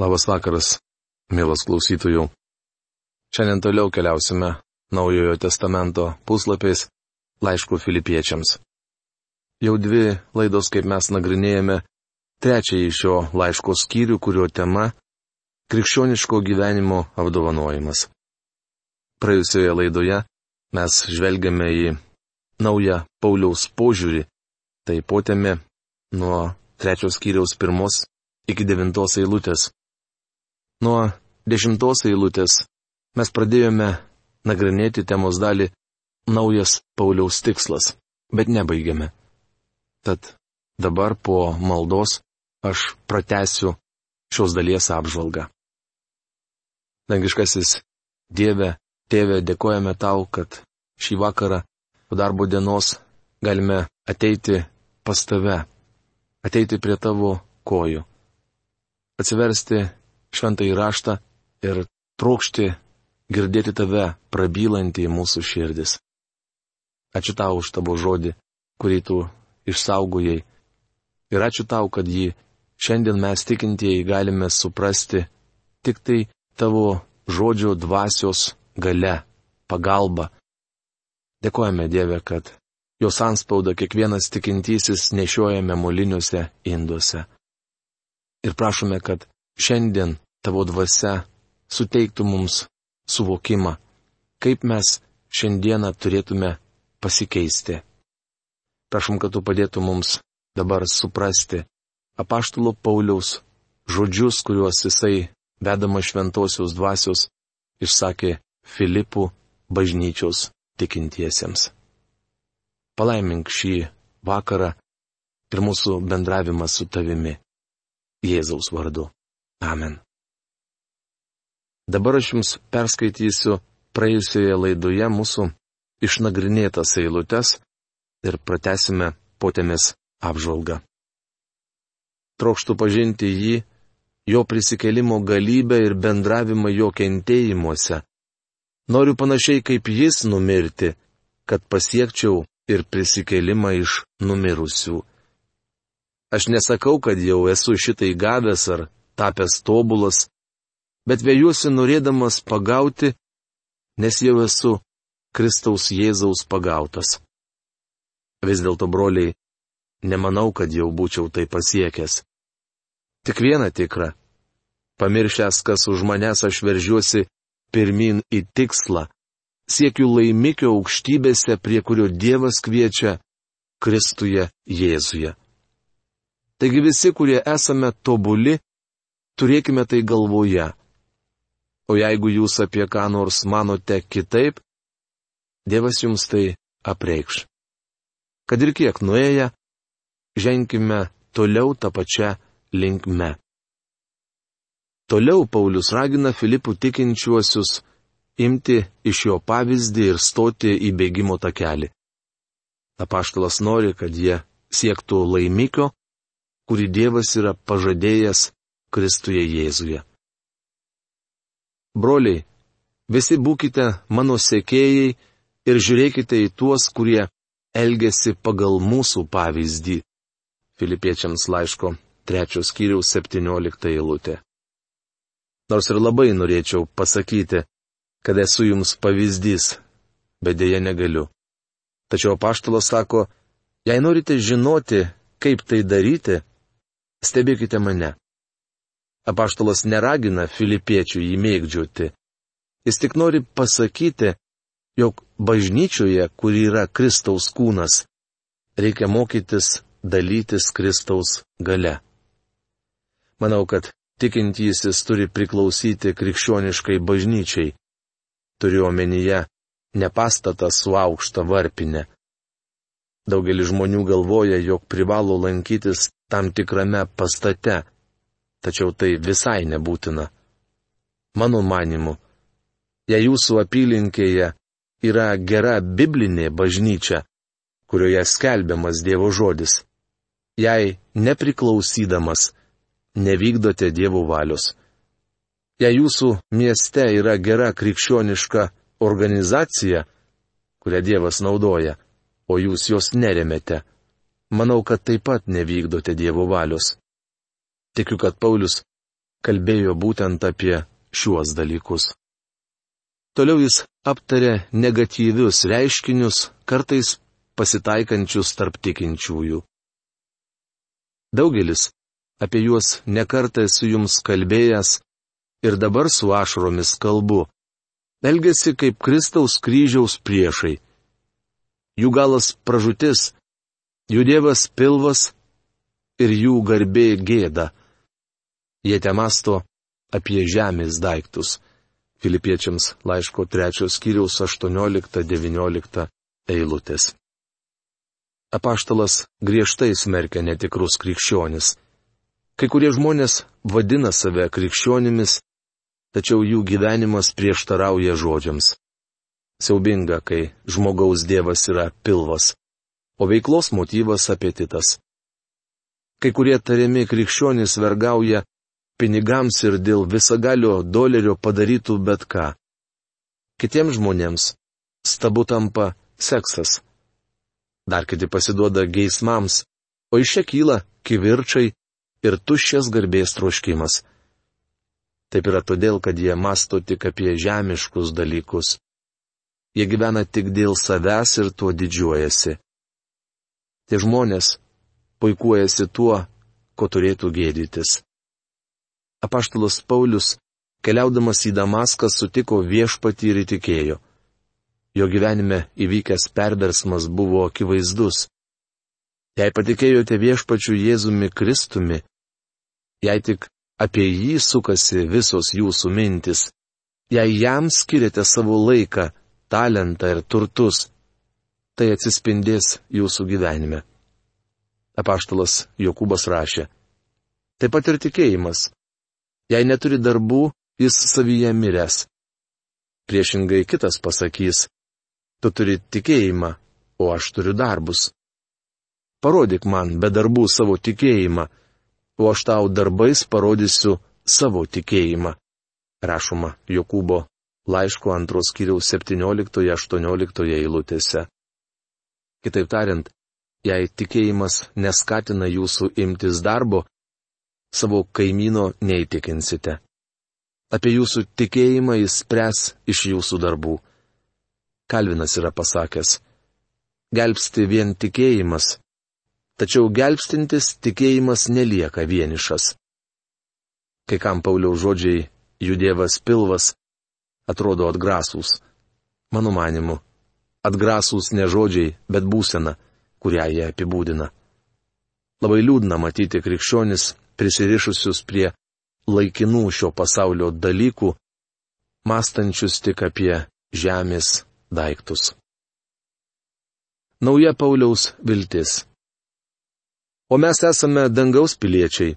Labas vakaras, mielas klausytojų. Šiandien toliau keliausime Naujojo testamento puslapiais laiškų filipiečiams. Jau dvi laidos, kaip mes nagrinėjame, trečiąjį šio laiško skyrių, kurio tema - krikščioniško gyvenimo apdovanojimas. Praėjusioje laidoje mes žvelgiame į naują Pauliaus požiūrį, tai potėme nuo trečios skyriaus pirmos iki devintos eilutės. Nuo dešimtos eilutės mes pradėjome nagrinėti temos dalį Naujas Pauliaus tikslas, bet nebaigėme. Tad dabar po maldos aš pratęsiu šios dalies apžvalgą. Dangiškasis Dieve, Tėve, dėkojame tau, kad šį vakarą po darbo dienos galime ateiti pas tave, ateiti prie tavo kojų, atsiversti šventą įraštą ir trokšti girdėti tave prabylantį į mūsų širdis. Ačiū tau už tavo žodį, kurį tu išsaugojai. Ir ačiū tau, kad jį šiandien mes tikintieji galime suprasti tik tai tavo žodžio dvasios gale, pagalba. Dėkojame Dieve, kad jos anspaudą kiekvienas tikintysis nešiojame moliniuose induose. Ir prašome, kad šiandien tavo dvasia suteiktų mums suvokimą, kaip mes šiandieną turėtume pasikeisti. Prašom, kad tu padėtum mums dabar suprasti apaštulo Pauliaus žodžius, kuriuos jisai, vedama šventosios dvasios, išsakė Filipų bažnyčios tikintiesiems. Palaimink šį vakarą ir mūsų bendravimą su tavimi. Jėzaus vardu. Amen. Dabar aš jums perskaitysiu praėjusioje laidoje mūsų išnagrinėtas eilutes ir pratesime potėmis apžvalgą. Trokštų pažinti jį, jo prisikelimo galybę ir bendravimą jo kentėjimuose. Noriu panašiai kaip jis numirti, kad pasiekčiau ir prisikelimą iš numirusių. Aš nesakau, kad jau esu šitai gavęs ar tapęs tobulas, bet vėjuosi norėdamas pagauti, nes jau esu Kristaus Jėzaus pagautas. Vis dėlto, broliai, nemanau, kad jau būčiau tai pasiekęs. Tik viena tikra. Pamiršęs, kas už manęs aš veržiuosi pirmin į tikslą, siekiu laimikio aukštybėse, prie kurio Dievas kviečia Kristuje Jėzuje. Taigi visi, kurie esame tobuli, turėkime tai galvoje. O jeigu jūs apie ką nors manote kitaip, Dievas jums tai apreikš. Kad ir kiek nuėję, ženkime toliau tą pačią linkme. Toliau Paulius ragina Filipų tikinčiuosius imti iš jo pavyzdį ir stoti į bėgimo takelį. Apaštalas nori, kad jie siektų laimikio, kurį Dievas yra pažadėjęs Kristuje Jėzuje. Broliai, visi būkite mano sekėjai ir žiūrėkite į tuos, kurie elgesi pagal mūsų pavyzdį. Filipiečiams laiško trečios kiriaus 17 eilutė. Nors ir labai norėčiau pasakyti, kad esu jums pavyzdys, bet dėja negaliu. Tačiau apaštalas sako, jei norite žinoti, kaip tai daryti, stebėkite mane. Apaštalas neragina filipiečių jį mėgdžioti. Jis tik nori pasakyti, jog bažnyčioje, kur yra Kristaus kūnas, reikia mokytis dalytis Kristaus gale. Manau, kad tikintysis turi priklausyti krikščioniškai bažnyčiai. Turiu omenyje ne pastatą su aukšta varpinė. Daugelis žmonių galvoja, jog privalo lankytis tam tikrame pastate, tačiau tai visai nebūtina. Mano manimu, jei jūsų apylinkėje yra gera biblinė bažnyčia, kurioje skelbiamas Dievo žodis, jei nepriklausydamas nevykdote Dievo valios. Jei jūsų mieste yra gera krikščioniška organizacija, kurią Dievas naudoja, o jūs jos neremete, manau, kad taip pat nevykdote Dievo valios. Tikiu, kad Paulius kalbėjo būtent apie šiuos dalykus. Toliau jis aptarė negatyvius reiškinius, kartais pasitaikančius tarp tikinčiųjų. Daugelis apie juos nekartą esu jums kalbėjęs ir dabar su ašromis kalbu. Elgesi kaip Kristaus kryžiaus priešai. Jų galas pražutis, jų dievas pilvas ir jų garbė gėda. Jie te masto apie žemės daiktus. Filipiečiams laiško trečios skyriaus 18-19 eilutės. Apaštalas griežtai smerkia netikrus krikščionis. Kai kurie žmonės vadina save krikščionimis, tačiau jų gyvenimas prieštarauja žodžiams. Siaubinga, kai žmogaus dievas yra pilvas, o veiklos motyvas apetitas. Kai kurie tariami krikščionys vergauja pinigams ir dėl visagalio dolerio padarytų bet ką. Kitiems žmonėms stabu tampa seksas. Dar kiti pasiduoda geismams, o iš čia kyla kivirčiai ir tuščias garbės troškimas. Taip yra todėl, kad jie masto tik apie žemiškus dalykus. Jie gyvena tik dėl savęs ir tuo didžiuojasi. Tie žmonės puikuojasi tuo, ko turėtų gėdytis. Apaštalas Paulius, keliaudamas į Damaską, sutiko viešpatį ir įtikėjo. Jo gyvenime įvykęs perversmas buvo akivaizdus. Jei patikėjote viešpačiu Jėzumi Kristumi, jei tik apie jį sukasi visos jūsų mintis, jei jam skiriate savo laiką, talentą ir turtus, tai atsispindės jūsų gyvenime. Apaštalas Jokūbas rašė. Taip pat ir tikėjimas. Jei neturi darbų, jis savyje miręs. Priešingai kitas pasakys, tu turi tikėjimą, o aš turiu darbus. Parodyk man be darbų savo tikėjimą, o aš tau darbais parodysiu savo tikėjimą. Rašoma Jokūbo laiško antros kiriaus 17-18 eilutėse. Kitaip tariant, jei tikėjimas neskatina jūsų imtis darbo, savo kaimyno neįtikinsite. Apie jūsų tikėjimą jis spres iš jūsų darbų. Kalvinas yra pasakęs, gelbsti vien tikėjimas, tačiau gelbstintis tikėjimas nelieka vienišas. Kai kam Pauliaus žodžiai, jų dievas pilvas, atrodo atgrasūs. Mano manimu, atgrasūs ne žodžiai, bet būsena, kurią jie apibūdina. Labai liūdna matyti krikščionis, prisirišusius prie laikinų šio pasaulio dalykų, mąstančius tik apie žemės daiktus. Nauja Pauliaus viltis. O mes esame dangaus piliečiai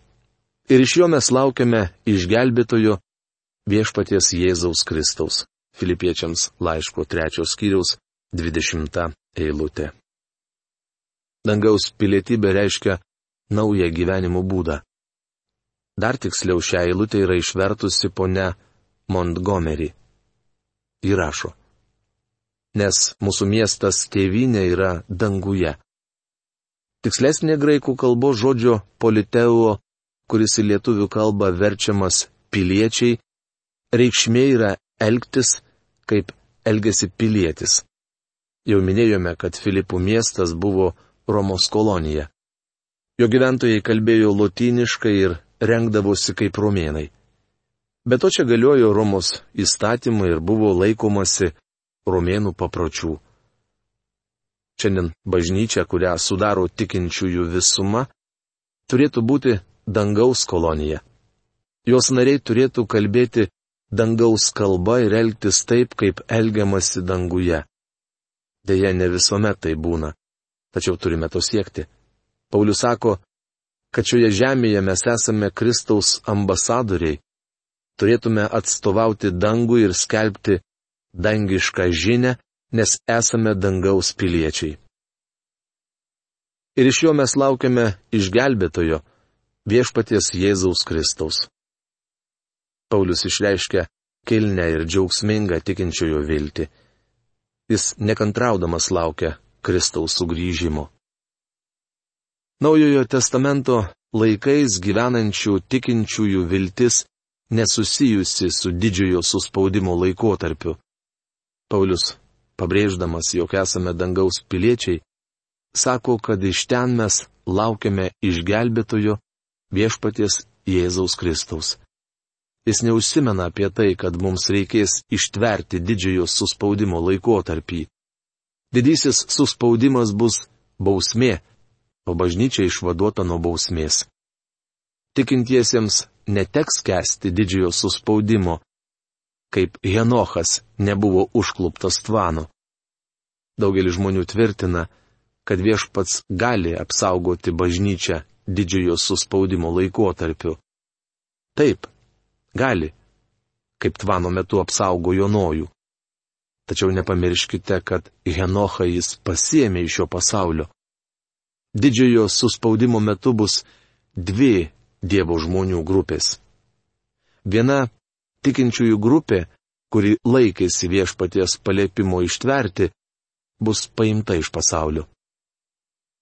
ir iš jo mes laukiame išgelbėtojo viešpaties Jėzaus Kristaus. Filipiečiams laiško trečios skyriaus 20 eilutė. Dangaus pilietybė reiškia naują gyvenimo būdą. Dar tiksliau šią eilutę yra išvertusi ponia Montgomery. Įrašo. Nes mūsų miestas tėvynė yra danguje. Tikslesnė graikų kalbos žodžio politeuo, kuris į lietuvių kalbą verčiamas piliečiai, reikšmė yra elgtis, kaip elgesi pilietis. Jau minėjome, kad Filipų miestas buvo Romos kolonija. Jo gyventojai kalbėjo lotyniškai ir rengdavosi kaip romėnai. Bet to čia galiojo Romos įstatymai ir buvo laikomasi romėnų papročių. Šiandien bažnyčia, kurią sudaro tikinčiųjų visuma, turėtų būti dangaus kolonija. Jos nariai turėtų kalbėti dangaus kalba ir elgtis taip, kaip elgiamasi danguje. Deja, ne visuomet tai būna. Tačiau turime to siekti. Paulius sako, kad šioje žemėje mes esame Kristaus ambasadoriai, turėtume atstovauti dangų ir skelbti dangišką žinę, nes esame dangaus piliečiai. Ir iš jo mes laukiame išgelbėtojo, viešpaties Jėzaus Kristaus. Paulius išreiškia kilnę ir džiaugsmingą tikinčiojo viltį. Jis nekantraudamas laukia Kristaus sugrįžimo. Naujojo testamento laikais gyvenančių tikinčiųjų viltis nesusijusi su didžiojo suspaudimo laikotarpiu. Paulius, pabrėždamas, jog esame dangaus piliečiai, sako, kad iš ten mes laukiame išgelbėtojo viešpaties Jėzaus Kristaus. Jis neužsimena apie tai, kad mums reikės ištverti didžiojo suspaudimo laikotarpį. Didysis suspaudimas bus bausmė, o bažnyčia išvaduota nuo bausmės. Tikintiesiems neteks kesti didžiojo suspaudimo, kaip Henochas nebuvo užkluptas tvano. Daugelis žmonių tvirtina, kad viešpats gali apsaugoti bažnyčią didžiojo suspaudimo laikotarpiu. Taip, gali, kaip tvano metu apsaugojo nojų. Tačiau nepamirškite, kad Henochą jis pasiemė iš šio pasaulio. Didžiojo suspaudimo metu bus dvi Dievo žmonių grupės. Viena tikinčiųjų grupė, kuri laikėsi viešpaties palėpimo ištverti, bus paimta iš pasaulio.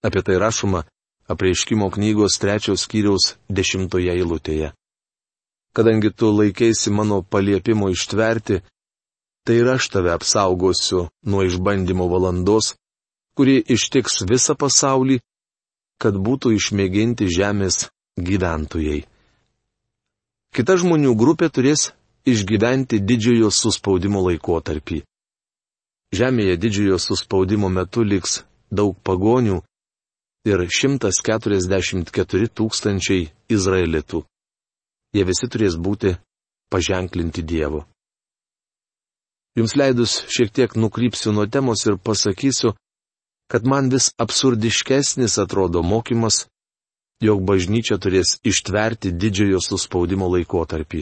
Apie tai rašoma apreiškimo knygos trečios skyriaus dešimtoje eilutėje. Kadangi tu laikėsi mano paliepimo ištverti, tai ir aš tave apsaugosiu nuo išbandymo valandos, kuri ištiks visą pasaulį, kad būtų išmėginti žemės gyventojai. Kita žmonių grupė turės išgyventi didžiojo suspaudimo laikotarpį. Žemėje didžiojo suspaudimo metu liks daug pagonių ir 144 tūkstančiai izraelitų. Jie visi turės būti paženklinti Dievu. Jums leidus šiek tiek nukrypsiu nuo temos ir pasakysiu, kad man vis absurdiškesnis atrodo mokymas, jog bažnyčia turės ištverti didžiojo suspaudimo laikotarpį.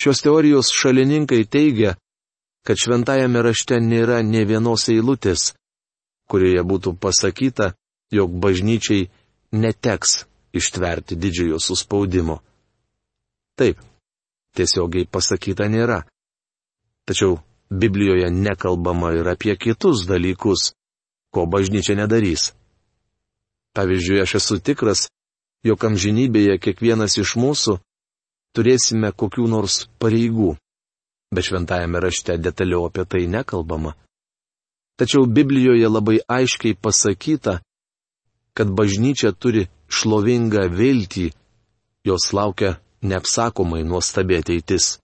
Šios teorijos šalininkai teigia, kad šventajame rašte nėra ne vienos eilutės, kurioje būtų pasakyta, jog bažnyčiai neteks ištverti didžiojo suspaudimo. Taip, tiesiogiai pasakyta nėra. Tačiau Biblijoje nekalbama ir apie kitus dalykus, ko bažnyčia nedarys. Pavyzdžiui, aš esu tikras, jog amžinybėje kiekvienas iš mūsų turėsime kokių nors pareigų. Bet šventajame rašte detaliau apie tai nekalbama. Tačiau Biblijoje labai aiškiai pasakyta, kad bažnyčia turi šlovingą viltį, jos laukia neapsakomai nuostabi ateitis.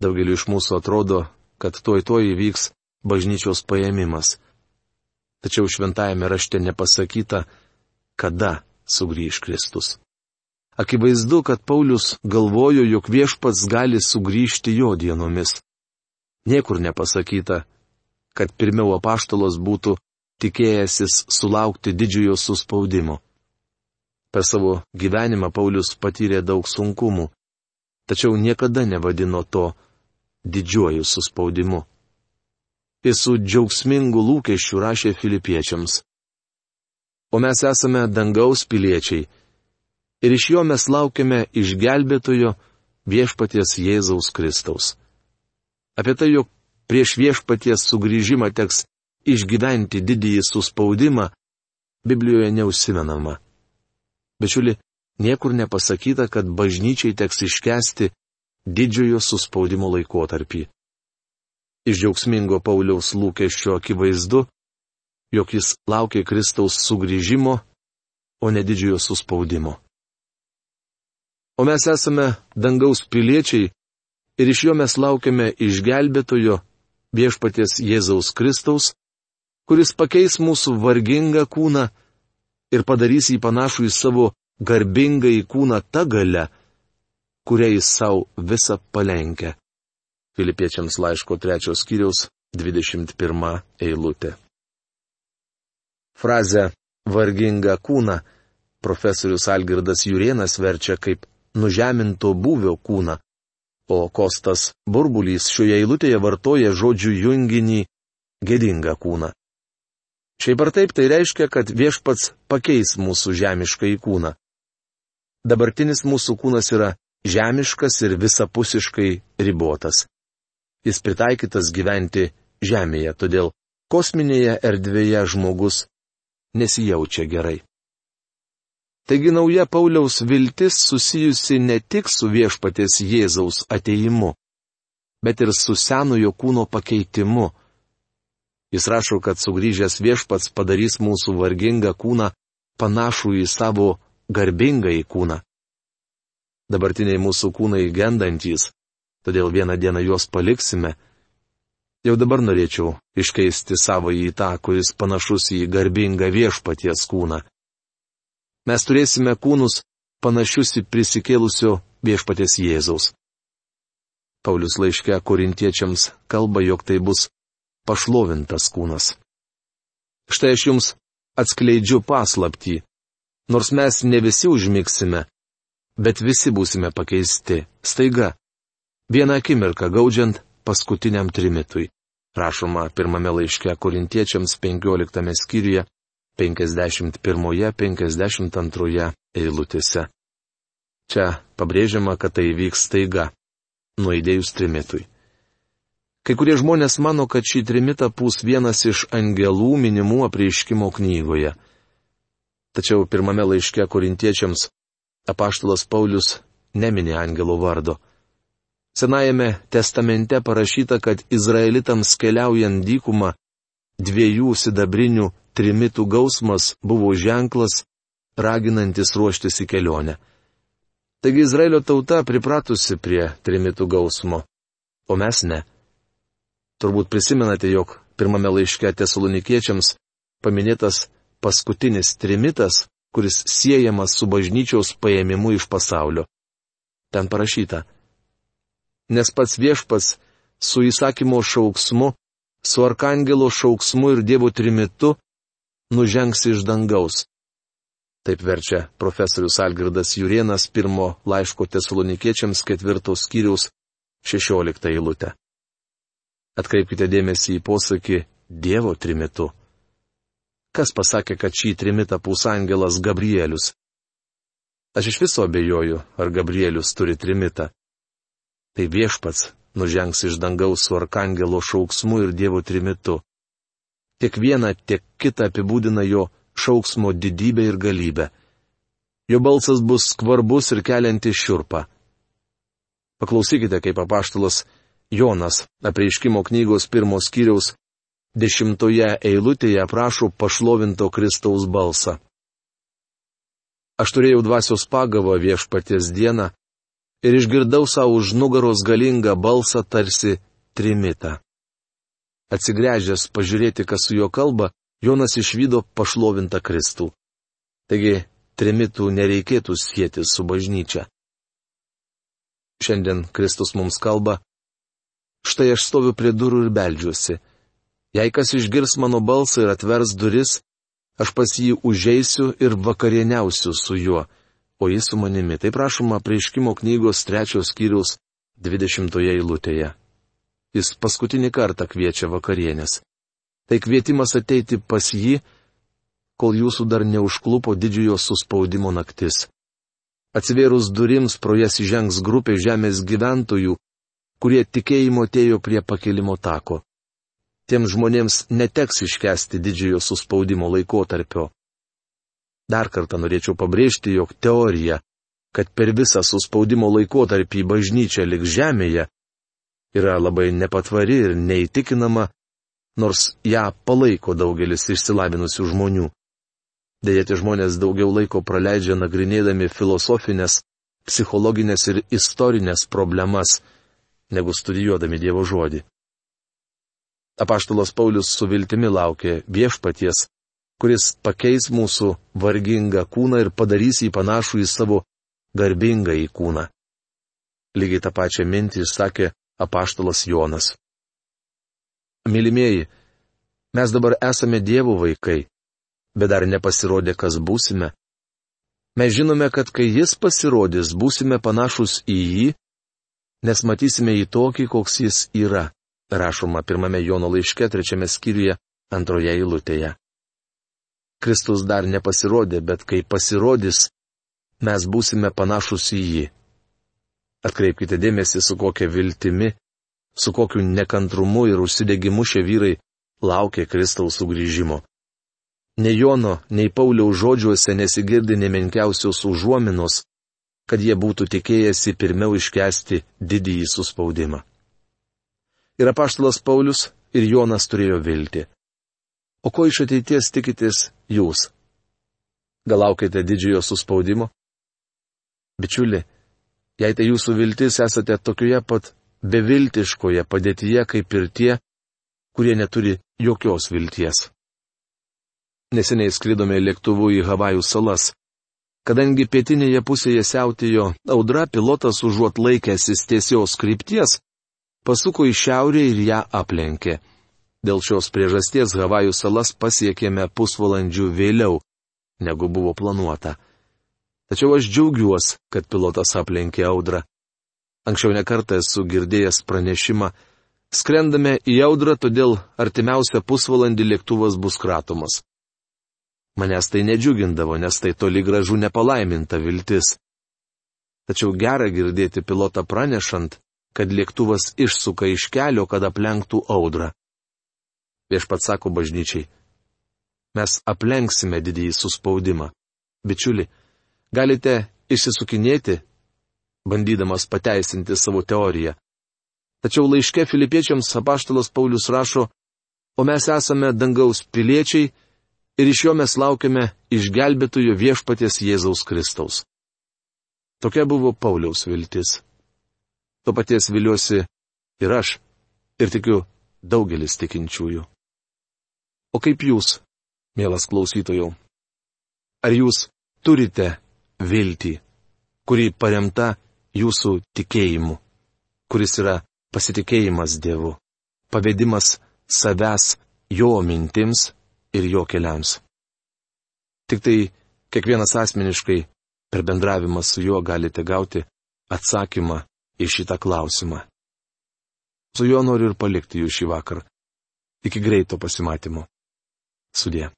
Daugeliu iš mūsų atrodo, kad tuoj tuoj įvyks bažnyčios paėmimas tačiau šventajame rašte nepasakyta, kada sugrįž Kristus. Akivaizdu, kad Paulius galvojo, jog viešpats gali sugrįžti jo dienomis. Niekur nepasakyta, kad pirmiau apaštalos būtų tikėjęsis sulaukti didžiojo suspaudimo. Per savo gyvenimą Paulius patyrė daug sunkumų, tačiau niekada nevadino to didžiuoju suspaudimu jis su džiaugsmingu lūkesčiu rašė filipiečiams. O mes esame dangaus piliečiai. Ir iš jo mes laukiame išgelbėtojo viešpaties Jėzaus Kristaus. Apie tai, jog prieš viešpaties sugrįžimą teks išgyventi didįjį suspaudimą, Biblijoje neusimenama. Bičiuli, niekur nepasakyta, kad bažnyčiai teks iškesti didžiojo suspaudimo laikotarpį. Iš džiaugsmingo Pauliaus lūkesčio akivaizdu, jog jis laukia Kristaus sugrįžimo, o ne didžiojo suspaudimo. O mes esame dangaus piliečiai ir iš jo mes laukiame išgelbėtojo viešpaties Jėzaus Kristaus, kuris pakeis mūsų vargingą kūną ir padarys jį panašų į savo garbingą į kūną tą galę, kurią jis savo visą palenkia. Filipiečiams laiško trečios skyriaus 21 eilutė. Frazę varginga kūna profesorius Algirdas Jurienas verčia kaip nužeminto buvio kūną, o Kostas Burbulys šioje eilutėje vartoja žodžių junginį gėdingą kūną. Šiaip ar taip tai reiškia, kad viešpats pakeis mūsų žemišką į kūną. Dabartinis mūsų kūnas yra žemiškas ir visapusiškai ribotas jis pritaikytas gyventi Žemėje, todėl kosminėje erdvėje žmogus nesijaučia gerai. Taigi nauja Pauliaus viltis susijusi ne tik su viešpatės Jėzaus ateimu, bet ir su senojo kūno pakeitimu. Jis rašo, kad sugrįžęs viešpats padarys mūsų vargingą kūną panašų į savo garbingą į kūną. Dabartiniai mūsų kūnai gendantys, todėl vieną dieną juos paliksime. Jau dabar norėčiau iškeisti savo į tą, kuris panašus į garbingą viešpaties kūną mes turėsime kūnus panašius į prisikėlusio viešpatės Jėzaus. Paulius laiške korintiečiams kalba, jog tai bus pašlovintas kūnas. Štai aš jums atskleidžiu paslaptį. Nors mes ne visi užmigsime, bet visi būsime pakeisti staiga. Vieną akimirką gaudžiant paskutiniam trimitui. Rašoma pirmame laiške korintiečiams 15 skyriuje 51-52 eilutėse. Čia pabrėžiama, kad tai vyks staiga, nuėdėjus trimitui. Kai kurie žmonės mano, kad šį trimitą pūs vienas iš angelų minimų apreiškimo knygoje. Tačiau pirmame laiške korintiečiams apaštalas Paulius nemini angelo vardo. Senajame testamente parašyta, kad izraelitams keliaujant dykumą dviejų sidabrinių trimitų gausmas buvo ženklas, raginantis ruoštis į kelionę. Taigi Izraelio tauta pripratusi prie trimitų gausmo, o mes ne. Turbūt prisimenate, jog pirmame laiške tesalonikiečiams paminėtas paskutinis trimitas, kuris siejamas su bažnyčiaus paėmimu iš pasaulio. Ten parašyta. Nes pats viešpas su įsakymo šauksmu, su arkangelo šauksmu ir Dievo trimitu nužengs iš dangaus. Taip verčia profesorius Algirdas Jurienas pirmo laiško tesalonikiečiams ketvirtos skyriaus šešioliktą eilutę. Atkreipkite dėmesį į posakį Dievo trimitu. Kas pasakė, kad šį trimitą pūs angelas Gabrielius? Aš iš viso abejoju, ar Gabrielius turi trimitą. Tai viešpats nužengs iš dangaus su arkangelo šauksmu ir Dievo trimitu tiek vieną, tiek kitą apibūdina jo šauksmo didybę ir galybę. Jo balsas bus skvarbus ir keliantis šiurpą. Paklausykite, kaip apaštalas Jonas apreiškimo knygos pirmos skyriaus dešimtoje eilutėje aprašo pašlovinto Kristaus balsą. Aš turėjau dvasios pagavą viešpaties dieną ir išgirdau savo už nugaros galingą balsą tarsi trimitą. Atsigręžęs pažiūrėti, kas su juo kalba, Jonas išvydo pašlovintą Kristų. Taigi, trimitų nereikėtų sėti su bažnyčia. Šiandien Kristus mums kalba, štai aš stoviu prie durų ir beldžiuosi. Jei kas išgirs mano balsą ir atvers duris, aš pas jį užeisiu ir vakarieniausiu su juo, o jis su manimi. Tai prašoma prieškimo knygos trečios skyriaus dvidešimtoje eilutėje. Jis paskutinį kartą kviečia vakarienės. Tai kvietimas ateiti pas jį, kol jūsų dar neužklupo didžiojo suspaudimo naktis. Atsivėrus durims pro jas įžengs grupė žemės gyventojų, kurie tikėjimo atėjo prie pakilimo tako. Tiems žmonėms neteks iškesti didžiojo suspaudimo laikotarpio. Dar kartą norėčiau pabrėžti, jog teorija, kad per visą suspaudimo laikotarpį bažnyčia liks žemėje, yra labai nepatvari ir neįtikinama, nors ją palaiko daugelis išsilavinusių žmonių. Deja, tie žmonės daugiau laiko praleidžia nagrinėdami filosofinės, psichologinės ir istorinės problemas, negu studijuodami Dievo žodį. Apaštalas Paulius su viltimi laukė viešpaties, kuris pakeis mūsų vargingą kūną ir padarys jį panašų į savo garbingą į kūną. Lygiai tą pačią mintį išsakė apaštalas Jonas. Mylimieji, mes dabar esame Dievo vaikai, bet dar nepasirodė, kas būsime. Mes žinome, kad kai Jis pasirodys, būsime panašus į jį, nes matysime jį tokį, koks Jis yra, rašoma pirmame Jono laiške trečiame skyriuje antroje eilutėje. Kristus dar nepasirodė, bet kai pasirodys, mes būsime panašus į jį. Atkreipkite dėmesį, su kokia viltimi, su kokiu nekantrumu ir užsidegimu šie vyrai laukia Kristaus sugrįžimo. nei Jono, nei Pauliaus žodžiuose nesigirdi nemenkiausios užuominos, kad jie būtų tikėjęsi pirmiau iškesti didįjį suspaudimą. Ir apaštalas Paulius ir Jonas turėjo viltį. O ko iš ateities tikitės jūs? Gal laukite didžiojo suspaudimo? Bičiuli, jei tai jūsų viltis esate tokioje pat beviltiškoje padėtyje kaip ir tie, kurie neturi jokios vilties. Neseniai sklydome lėktuvu į Havajų salas. Kadangi pietinėje pusėje siautėjo audra, pilotas užuot laikęsis tiesios krypties, pasuko į šiaurę ir ją aplenkė. Dėl šios priežasties Havajų salas pasiekėme pusvalandžių vėliau, negu buvo planuota. Tačiau aš džiaugiuosi, kad pilotas aplenkė audrą. Anksčiau nekartą esu girdėjęs pranešimą, skrendame į audrą, todėl artimiausią pusvalandį lėktuvas bus kratomas. Manęs tai nedžiugindavo, nes tai toli gražu nepalaiminta viltis. Tačiau gera girdėti pilotą pranešant, kad lėktuvas išsuka iš kelio, kad aplenktų audrą. Viešpat sako bažnyčiai. Mes aplenksime didįjį suspaudimą. Bičiuli, galite išsisukinėti, bandydamas pateisinti savo teoriją. Tačiau laiške filipiečiams apaštalas Paulius rašo, o mes esame dangaus piliečiai, ir iš jo mes laukiame išgelbėtojo viešpaties Jėzaus Kristaus. Tokia buvo Pauliaus viltis. To paties viliuosi ir aš, ir tikiu daugelis tikinčiųjų. O kaip jūs, mielas klausytojau? Ar jūs turite viltį, kuri paremta jūsų tikėjimu, kuris yra pasitikėjimas Dievu, pavedimas savęs jo mintims ir jo keliams. Tik tai kiekvienas asmeniškai per bendravimą su juo galite gauti atsakymą į šitą klausimą. Su juo noriu ir palikti jūs šį vakarą. Iki greito pasimatymo. суде.